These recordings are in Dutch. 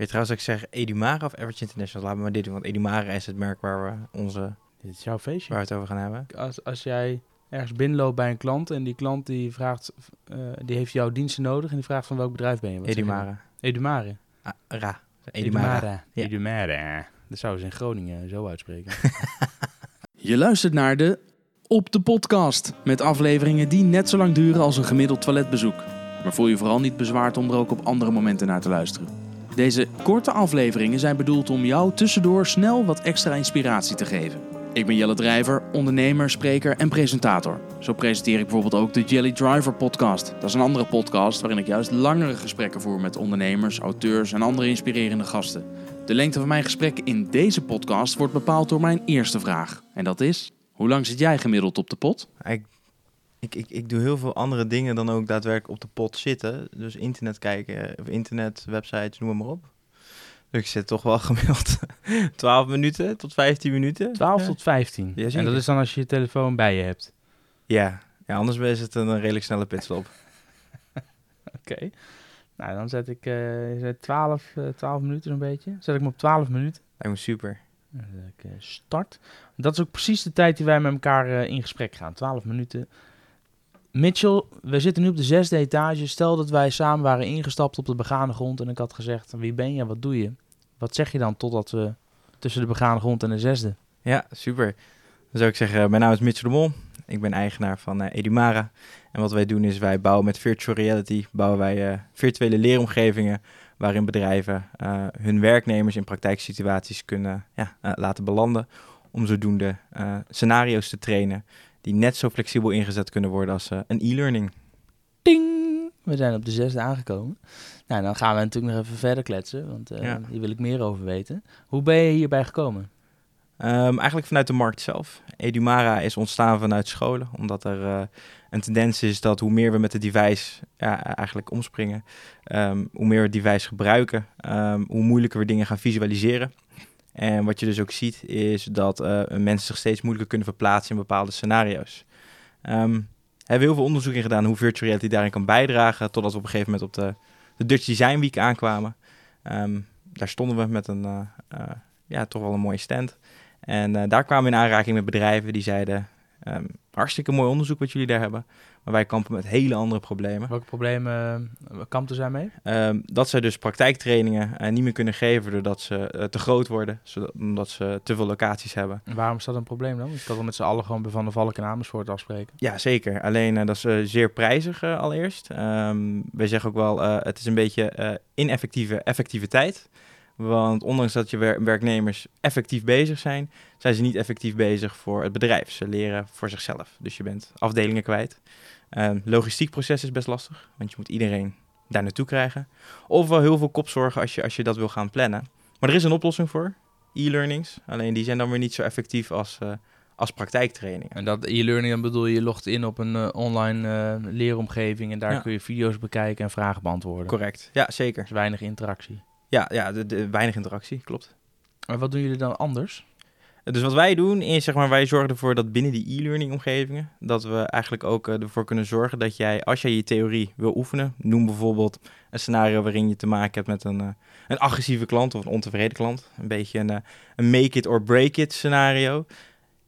je trouwens dat ik zeg Edumara of Average International? Laten we maar dit doen, want Edumara is het merk waar we, onze, Dit is jouw feestje. waar we het over gaan hebben. Als, als jij ergens binnenloopt bij een klant en die klant die vraagt, eh, die heeft jouw diensten nodig en die vraagt van welk bedrijf ben je? Wat? Edumara. Edumare. Ah, ra. Edumara. Edumare. Ja. Edumare. Dat zouden ze in Groningen zo uitspreken. Je luistert naar de Op de Podcast. Met afleveringen die net zo lang duren als een gemiddeld toiletbezoek. Maar voel je vooral niet bezwaard om er ook op andere momenten naar te luisteren. Deze korte afleveringen zijn bedoeld om jou tussendoor snel wat extra inspiratie te geven. Ik ben Jelle Drijver, ondernemer, spreker en presentator. Zo presenteer ik bijvoorbeeld ook de Jelly Driver podcast. Dat is een andere podcast waarin ik juist langere gesprekken voer met ondernemers, auteurs en andere inspirerende gasten. De lengte van mijn gesprek in deze podcast wordt bepaald door mijn eerste vraag. En dat is, hoe lang zit jij gemiddeld op de pot? Ik, ik, ik, ik doe heel veel andere dingen dan ook daadwerkelijk op de pot zitten. Dus internet kijken, of internet, websites, noem maar op. Dus ik zit toch wel gemiddeld 12 minuten tot 15 minuten. 12 Ja. tot 15. Ja, en dat is dan als je je telefoon bij je hebt. Ja. ja, anders is het een redelijk snelle pitstop. Oké. Nou, dan zet ik eh, zei 12, eh, 12 minuten zo'n beetje. Zet ik me op 12 minuten. Lijkt me super. Dan ik eh, start. Dat is ook precies de tijd die wij met elkaar eh, in gesprek gaan. 12 minuten. Mitchell, we zitten nu op de zesde etage. Stel dat wij samen waren ingestapt op de begane grond en ik had gezegd, wie ben je, wat doe je? Wat zeg je dan totdat we tussen de begane grond en de zesde? Ja, super. Dan zou ik zeggen, mijn naam is Mitchell de Mol. Ik ben eigenaar van eh, Edumara. En wat wij doen is, wij bouwen met virtual reality, bouwen wij eh, virtuele leeromgevingen waarin bedrijven eh, hun werknemers in praktijksituaties kunnen ja, laten belanden. Om zodoende scenario's te trainen die net zo flexibel ingezet kunnen worden als eh, een e-learning. Ding! We zijn op de zesde aangekomen. Nou, dan gaan we natuurlijk nog even verder kletsen, want Ja. hier wil ik meer over weten. Hoe ben je hierbij gekomen? Ehm, eigenlijk vanuit de markt zelf. Edumara is ontstaan vanuit scholen, omdat er eh, een tendens is dat hoe meer we met de device ja, eigenlijk omspringen, ehm, hoe meer we het device gebruiken, ehm, hoe moeilijker we dingen gaan visualiseren. En wat je dus ook ziet, is dat eh, mensen zich steeds moeilijker kunnen verplaatsen in bepaalde scenario's. Ehm we hebben heel veel onderzoek in gedaan hoe virtual reality daarin kan bijdragen, totdat we op een gegeven moment op de, de Dutch Design Week aankwamen. Ehm, daar stonden we met een, eh, eh, ja, toch wel een mooie stand. En daar kwamen we in aanraking met bedrijven die zeiden: ehm, hartstikke mooi onderzoek wat jullie daar hebben, maar wij kampen met hele andere problemen. Welke problemen uh, kampten zij mee? Ehm, dat zij dus praktijktrainingen eh, niet meer kunnen geven doordat ze eh, te groot worden, zodat, omdat ze te veel locaties hebben. En waarom is dat een probleem dan? Ik kan wel met z'n allen gewoon bij Van de Valk en Amersfoort afspreken. Ja, zeker. Alleen eh, dat is eh, zeer prijzig eh, allereerst. Ehm wij zeggen ook wel, eh, het is een beetje eh, ineffectieve effectiviteit. Want ondanks dat je wer- werknemers effectief bezig zijn, zijn ze niet effectief bezig voor het bedrijf. Ze leren voor zichzelf. Dus je bent afdelingen kwijt. Ehm logistiek proces is best lastig, want je moet iedereen daar naartoe krijgen. Of wel heel veel kopzorgen als je, als je dat wil gaan plannen. Maar er is een oplossing voor, e-learnings. Alleen die zijn dan weer niet zo effectief als, eh, als praktijktrainingen. En dat e-learning, dan bedoel je, je logt in op een eh, online eh, leeromgeving en daar Ja. kun je video's bekijken en vragen beantwoorden. Correct, ja zeker. Dus weinig interactie. Ja, ja de, de- weinig interactie, klopt. Maar wat doen jullie dan anders? Dus wat wij doen is, zeg maar, wij zorgen ervoor dat binnen die e-learning omgevingen, dat we eigenlijk ook eh, ervoor kunnen zorgen dat jij, als jij je theorie wil oefenen, noem bijvoorbeeld een scenario waarin je te maken hebt met een, eh, een agressieve klant of een ontevreden klant. Een beetje een, eh, een make it or break it scenario.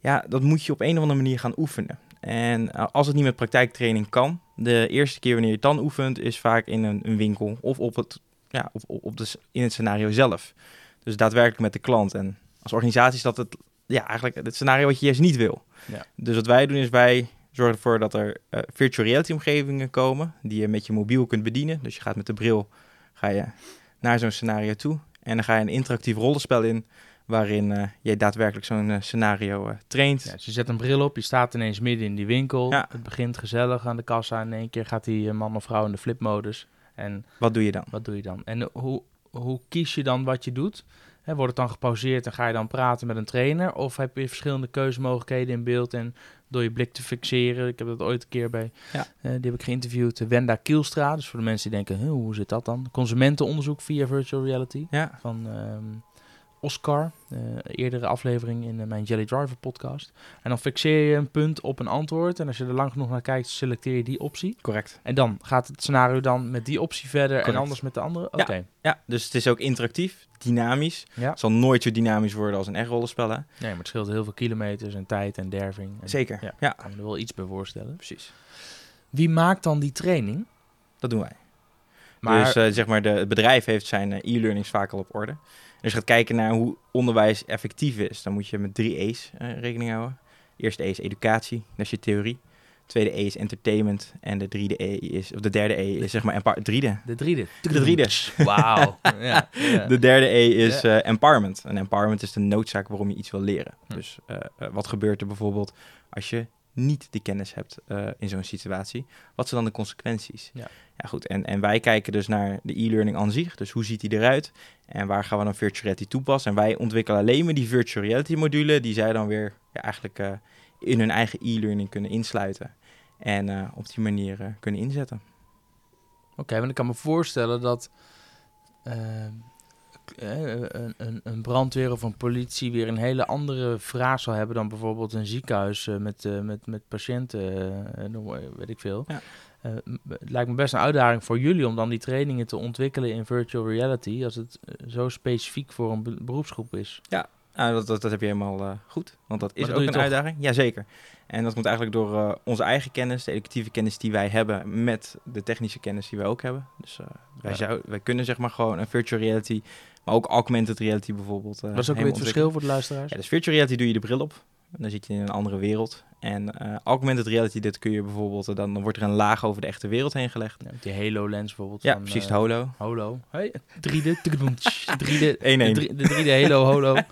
Ja, dat moet je op een of andere manier gaan oefenen. En als het niet met praktijktraining kan, de eerste keer wanneer je het dan oefent, is vaak in een, een winkel of op het, ja, of, op de, in het scenario zelf. Dus daadwerkelijk met de klant. En als organisatie is dat het, ja, eigenlijk het scenario wat je juist niet wil. Ja. Dus wat wij doen is wij zorgen ervoor dat er eh, virtual reality omgevingen komen die je met je mobiel kunt bedienen. Dus je gaat met de bril ga je naar zo'n scenario toe en dan ga je een interactief rollenspel in waarin eh, je daadwerkelijk zo'n eh, scenario traint. Ja, dus je zet een bril op, je staat ineens midden in die winkel. Ja. Het begint gezellig aan de kassa. In één keer gaat die man of vrouw in de flipmodus. En Wat doe je dan? wat doe je dan? En hoe, hoe kies je dan wat je doet? Hè, wordt het dan gepauzeerd en ga je dan praten met een trainer? Of heb je verschillende keuzemogelijkheden in beeld en door je blik te fixeren? Ik heb dat ooit een keer bij, Ja. eh, die heb ik geïnterviewd, eh, Wenda Kielstra. Dus voor de mensen die denken, "Huh, hoe zit dat dan? Consumentenonderzoek via virtual reality Ja, van, ehm, Oscar, uh, eerdere aflevering in uh, mijn Jelly Driver podcast. En dan fixeer je een punt op een antwoord. En als je er lang genoeg naar kijkt, selecteer je die optie. Correct. En dan gaat het scenario dan met die optie verder Correct. en anders met de andere? Oké. Ja, ja, dus het is ook interactief, dynamisch. Ja. Het zal nooit zo dynamisch worden als een echt rollenspel, hè? Nee, maar het scheelt heel veel kilometers en tijd en derving. En, Zeker, ja. ja. kan me er wel iets bij voorstellen. Precies. Wie maakt dan die training? Dat doen wij. Maar... Dus uh, zeg maar, de, het bedrijf heeft zijn e-learnings vaak al op orde. Dus je gaat kijken naar hoe onderwijs effectief is. Dan moet je met drie E's uh, rekening houden. Eerste E is educatie, dat is je theorie. Tweede E is entertainment. En de, derde E is, of de derde E is zeg maar empower, driede. De driede. De driede. Wauw. ja, ja. De derde E is uh, empowerment. En empowerment is de noodzaak waarom je iets wil leren. Hm. Dus uh, uh, wat gebeurt er bijvoorbeeld als je niet die kennis hebt in zo'n situatie? Wat zijn dan de consequenties? Ja. Ja, goed. En, en wij kijken dus naar de e-learning aan zich. Dus hoe ziet die eruit? En waar gaan we dan virtual reality toepassen? En wij ontwikkelen alleen maar die virtual reality module die zij dan weer ja, eigenlijk uh, in hun eigen e-learning kunnen insluiten. En uh, op die manier kunnen inzetten. Oké, okay, want ik kan me voorstellen dat een, een, een, brandweer of een politie weer een hele andere vraag zal hebben dan bijvoorbeeld een ziekenhuis met, met, met patiënten, weet ik veel. Ja. Uh, het lijkt me best een uitdaging voor jullie om dan die trainingen te ontwikkelen in virtual reality, als het zo specifiek voor een be beroepsgroep is. Ja, nou, dat, dat, dat, heb je helemaal uh, goed, want dat is ook een toch? uitdaging. Jazeker. En dat komt eigenlijk door onze eigen kennis, de educatieve kennis die wij hebben, met de technische kennis die wij ook hebben. Dus wij, ja. zou, wij kunnen zeg maar gewoon een virtual reality, maar ook augmented reality bijvoorbeeld. Wat is ook weer het verschil voor de luisteraars? Ja, dus virtual reality doe je de bril op. En dan zit je in een andere wereld. En uh, augmented reality, dit kun je bijvoorbeeld, uh, dan, dan wordt er een laag over de echte wereld heen gelegd. Ja, die HoloLens bijvoorbeeld. Ja, van, precies, uh, de Holo. Holo. Hey, 3D, 3D, 1 de, de 3D Halo Holo.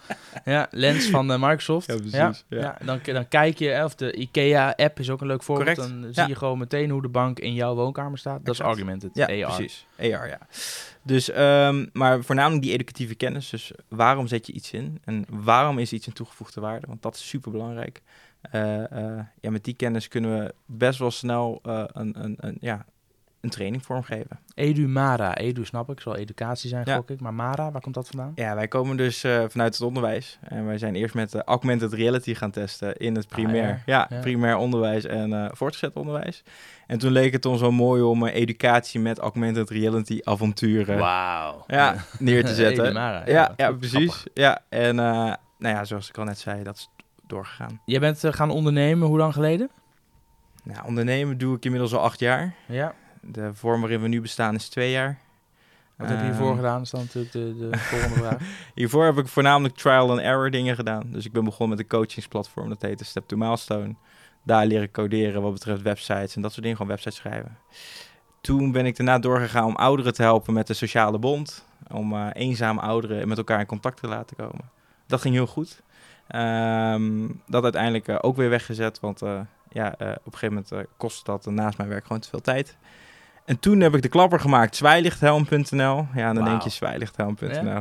ja, lens van Microsoft. Ja, precies. Ja, dan, dan kijk je, of de IKEA-app is ook een leuk voorbeeld. Correct. Dan zie je gewoon meteen hoe de bank in jouw woonkamer staat. Dat is augmented, ja, AR. precies. AR, ja. Dus, um, maar voornamelijk die educatieve kennis. Dus waarom zet je iets in? En waarom is iets een toegevoegde waarde? Want dat is super belangrijk. Uh, uh, ja, met die kennis kunnen we best wel snel uh, een, een, een, ja, een training vormgeven. Edu Mara. Edu snap ik, zal educatie zijn, Ja. gok ik. Maar Mara, waar komt dat vandaan? Ja, wij komen dus uh, vanuit het onderwijs. En wij zijn eerst met uh, augmented reality gaan testen in het primair. Ah, ja. Ja. primair onderwijs en uh, voortgezet onderwijs. En toen leek het ons wel mooi om uh, educatie met augmented reality avonturen Wauw. ja, neer te zetten. Edu Mara. ja, ja, grappig. precies. Ja, en nou ja, zoals ik al net zei, dat is doorgegaan. Jij bent gaan ondernemen, hoe lang geleden? Nou, ondernemen doe ik inmiddels al acht jaar. Ja. De vorm waarin we nu bestaan is twee jaar. Wat heb je Ehm, hiervoor gedaan? Dat is dan natuurlijk de, de volgende vraag. Hiervoor heb ik voornamelijk trial and error dingen gedaan. Dus ik ben begonnen met een coachingsplatform, dat heette Step to Milestone. Daar leren coderen wat betreft websites en dat soort dingen, gewoon websites schrijven. Toen ben ik daarna doorgegaan om ouderen te helpen met de sociale bond. Om uh, eenzame ouderen met elkaar in contact te laten komen. Dat ging heel goed. Um, dat uiteindelijk uh, ook weer weggezet, want uh, ja, op een gegeven moment kost dat naast mijn werk gewoon te veel tijd. En toen heb ik de klapper gemaakt, zwaailichthelm.nl. Ja, dan denk je zwaailichthelm.nl. Ja?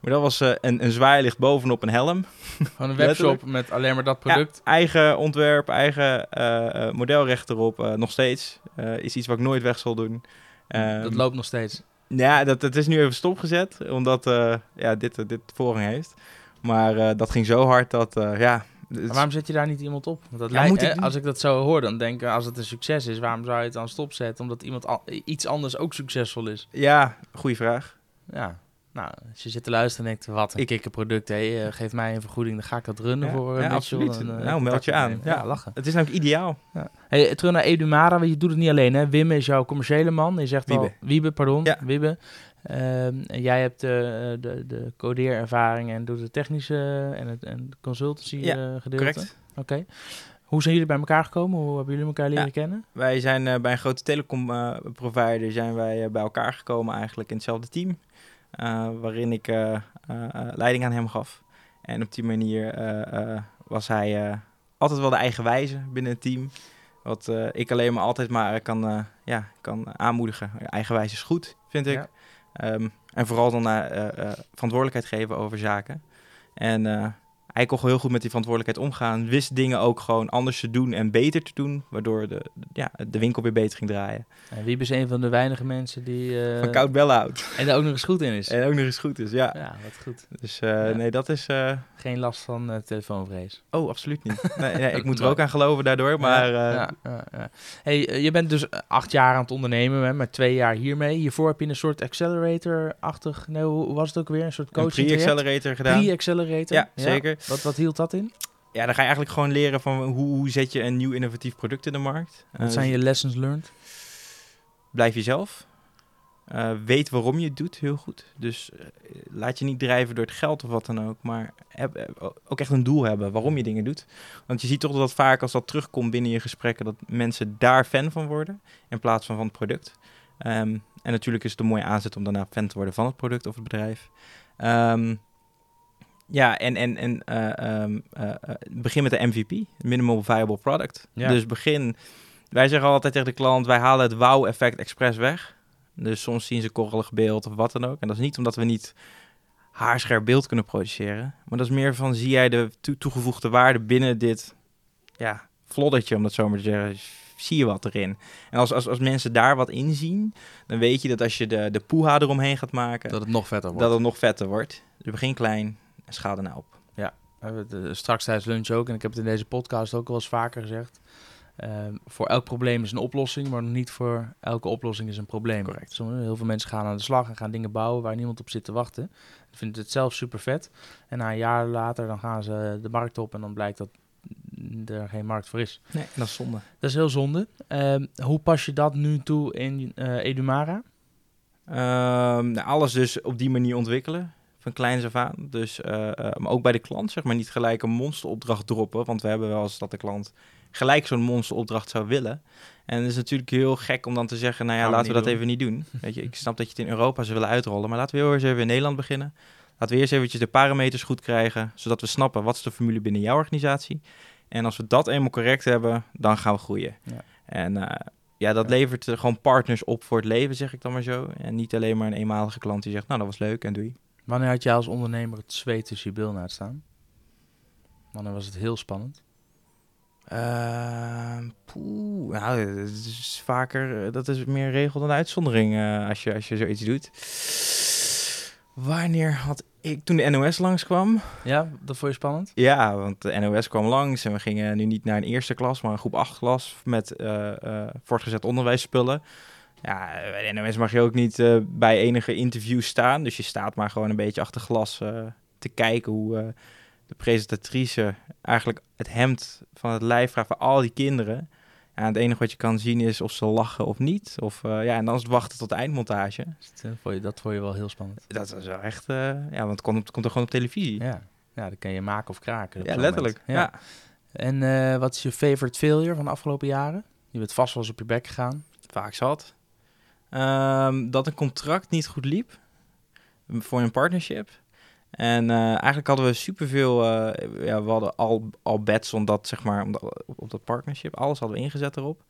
Maar dat was uh, een, een zwaailicht bovenop een helm. Gewoon een webshop met alleen maar dat product. Ja, eigen ontwerp, eigen uh, uh, modelrecht erop. nog steeds. is iets wat ik nooit weg zal doen. Um, dat loopt nog steeds. Ja, dat, dat is nu even stopgezet. Omdat ja, dit, dit voorrang heeft. Maar dat ging zo hard dat, ja... Maar waarom zet je daar niet iemand op? Want dat Ja, lijkt, ik- als ik dat zo hoor, dan denk ik, als het een succes is, waarom zou je het dan stopzetten? Omdat iemand al, iets anders ook succesvol is. Ja, goede vraag. Ja. Nou, als je zit te luisteren en denkt, wat een Ik- kikkerproduct, hé, eh, geef mij een vergoeding, dan ga ik dat runnen Ja, voor uh, ja, Mitchell. absoluut. En, eh, Nou, meld je aan. Ja, Ja. lachen. Het is namelijk ideaal. Hey, terug naar Edumara, want je doet het niet alleen, hè? Wim is jouw commerciële man. Je zegt al, Wiebe. Pardon, Ja. Wiebe. Ehm, en jij hebt eh, de, de codeerervaring en doet het technische en het en consultancy Ja, eh, gedeelte. Correct. Oké. Hoe zijn jullie bij elkaar gekomen? Hoe hebben jullie elkaar leren Ja. kennen? Wij zijn uh, bij een grote telecom uh, provider zijn wij uh, bij elkaar gekomen eigenlijk in hetzelfde team. Waarin ik leiding aan hem gaf. En op die manier was hij altijd wel de eigenwijze binnen het team. Wat ik alleen maar altijd maar kan, ja, kan aanmoedigen. Eigenwijs is goed, vind ik. Ja. Um, en vooral dan uh, uh, verantwoordelijkheid geven over zaken. En hij kon gewoon heel goed met die verantwoordelijkheid omgaan. Wist dingen ook gewoon anders te doen en beter te doen. Waardoor de, ja, de winkel weer beter ging draaien. En Wiebe is een van de weinige mensen die... eh, Van koud bellen houdt. En daar ook nog eens goed in is. En ook nog eens goed is, ja. Ja, wat goed. Dus eh, Ja. nee, dat is... eh, Geen last van telefoonvrees. oh, absoluut niet. Nee, nee, ik moet er ook aan geloven daardoor. Maar ja, ja. Hey, je bent dus acht jaar aan het ondernemen, hè, maar twee jaar hiermee. Hiervoor heb je een soort accelerator-achtig... Nee, hoe was het ook weer? Een soort een coaching pre-accelerator gedaan. Pre-accelerator? Ja, zeker. Wat, wat hield dat in? Ja, dan ga je eigenlijk gewoon leren van hoe, hoe zet je een nieuw innovatief product in de markt. Wat Eh, zijn je lessons learned? Blijf jezelf. Eh, weet waarom je het doet, heel goed. Dus eh, laat je niet drijven door het geld of wat dan ook. Maar heb, ook echt een doel hebben waarom je dingen doet. Want je ziet toch dat vaak als dat terugkomt binnen je gesprekken... dat mensen daar fan van worden in plaats van van het product. Ehm, en natuurlijk is het een mooie aanzet om daarna fan te worden van het product of het bedrijf. Ehm, ja, en, en, en eh, ehm, eh, eh, begin met de MVP, Minimal Viable Product. Ja. Dus begin... Wij zeggen altijd tegen de klant, wij halen het wow-effect expres weg. Dus soms zien ze korrelig beeld of wat dan ook. En dat is niet omdat we niet haarscherp beeld kunnen produceren. Maar dat is meer van, zie jij de toe- toegevoegde waarde binnen dit ja, floddertje, om dat zo maar te zeggen. Zie je wat erin? En als, als, als mensen daar wat in zien, dan weet je dat als je de, de poeha eromheen gaat maken, Dat het nog vetter wordt. dat het nog vetter wordt. Dus begin klein schaal daarna op. We hebben het, eh, straks tijdens lunch ook, en ik heb het in deze podcast ook wel eens vaker gezegd. Ehm, voor elk probleem is een oplossing, maar niet voor elke oplossing is een probleem. Correct. Sommige, heel veel mensen gaan aan de slag en gaan dingen bouwen waar niemand op zit te wachten. Vinden het zelf super vet. En na een jaar later dan gaan ze de markt op en dan blijkt dat er geen markt voor is. Nee, dat is zonde. Dat is heel zonde. Ehm, hoe pas je dat nu toe in eh, Edumara? Ehm, nou, alles dus op die manier ontwikkelen, van kleins af aan. Dus, eh, eh, maar ook bij de klant, zeg maar, niet gelijk een monsteropdracht droppen. Want we hebben wel eens dat de klant gelijk zo'n monsteropdracht zou willen. En het is natuurlijk heel gek om dan te zeggen, nou ja, laten we dat doen. even niet doen. Weet je, ik snap dat je het in Europa zou willen uitrollen, maar laten we heel eens even in Nederland beginnen. Laten we eerst eventjes de parameters goed krijgen, zodat we snappen wat is de formule binnen jouw organisatie. En als we dat eenmaal correct hebben, dan gaan we groeien. Ja. En eh, ja, dat Ja. levert gewoon partners op voor het leven, zeg ik dan maar zo. En niet alleen maar een eenmalige klant die zegt, nou, dat was leuk en doei. Wanneer had jij als ondernemer het zweet tussen je billen staan? Wanneer was het heel spannend? Poeh, nou, dat is vaker, eh, dat is meer regel dan uitzondering eh, als, je, als je zoiets doet. Wanneer had ik, toen de NOS langskwam, Ja, dat vond je spannend? ja, want de NOS kwam langs en we gingen nu niet naar een eerste klas, maar een groep 8 klas met eh, voortgezet onderwijsspullen. Ja, bij de NOS mag je ook niet eh, bij enige interview staan, dus je staat maar gewoon een beetje achter glas eh, te kijken hoe eh, de presentatrice eigenlijk het hemd van het lijf vraagt voor al die kinderen. Ja, het enige wat je kan zien is of ze lachen of niet. Of, ja, en dan is het wachten tot de eindmontage. Dat vond je, dat vond je wel heel spannend. Dat is wel echt, ja, want het komt, komt er gewoon op televisie. Ja, ja dat kan je maken of kraken. Ja, letterlijk. Ja. En wat is je favorite failure van de afgelopen jaren? Je bent vast wel eens op je bek gegaan. vaak zat. Ehm, dat een contract niet goed liep voor een partnership. En eh, eigenlijk hadden we superveel, eh ja, we hadden al, al bets om dat, zeg maar, om dat- op, op dat partnership. Alles hadden we ingezet erop.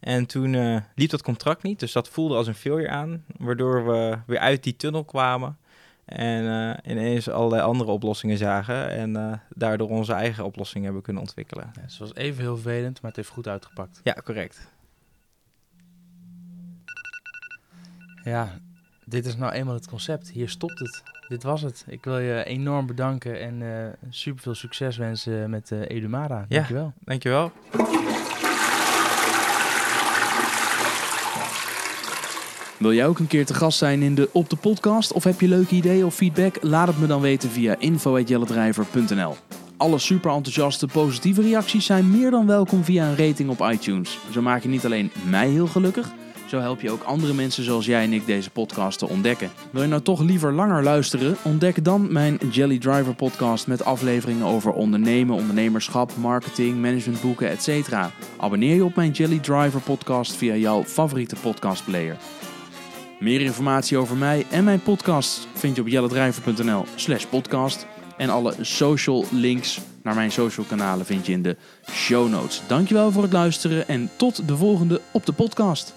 En toen eh, liep dat contract niet, dus dat voelde als een failure aan. Waardoor we weer uit die tunnel kwamen. En ineens allerlei andere oplossingen zagen. En daardoor onze eigen oplossingen hebben kunnen ontwikkelen. Ja, het was even heel vervelend, maar het heeft goed uitgepakt. Ja, correct. Ja, dit is nou eenmaal het concept. Hier stopt het. Dit was het. Ik wil je enorm bedanken en eh super veel succes wensen met eh Edumara. Ja. Dankjewel. Dankjewel. Wil jij ook een keer te gast zijn in de Op de Podcast? Of heb je leuke ideeën of feedback? Laat het me dan weten via info.jelledrijver.nl Alle super enthousiaste positieve reacties zijn meer dan welkom via een rating op iTunes. Zo maak je niet alleen mij heel gelukkig, zo help je ook andere mensen zoals jij en ik deze podcast te ontdekken. Wil je nou toch liever langer luisteren? Ontdek dan mijn Jelly Driver podcast met afleveringen over ondernemen, ondernemerschap, marketing, managementboeken, etc. Abonneer je op mijn Jelly Driver podcast via jouw favoriete podcastplayer. Meer informatie over mij en mijn podcast vind je op jelledrijver.nl slash podcast. En alle social links naar mijn social kanalen vind je in de show notes. Dankjewel voor het luisteren en tot de volgende op de podcast.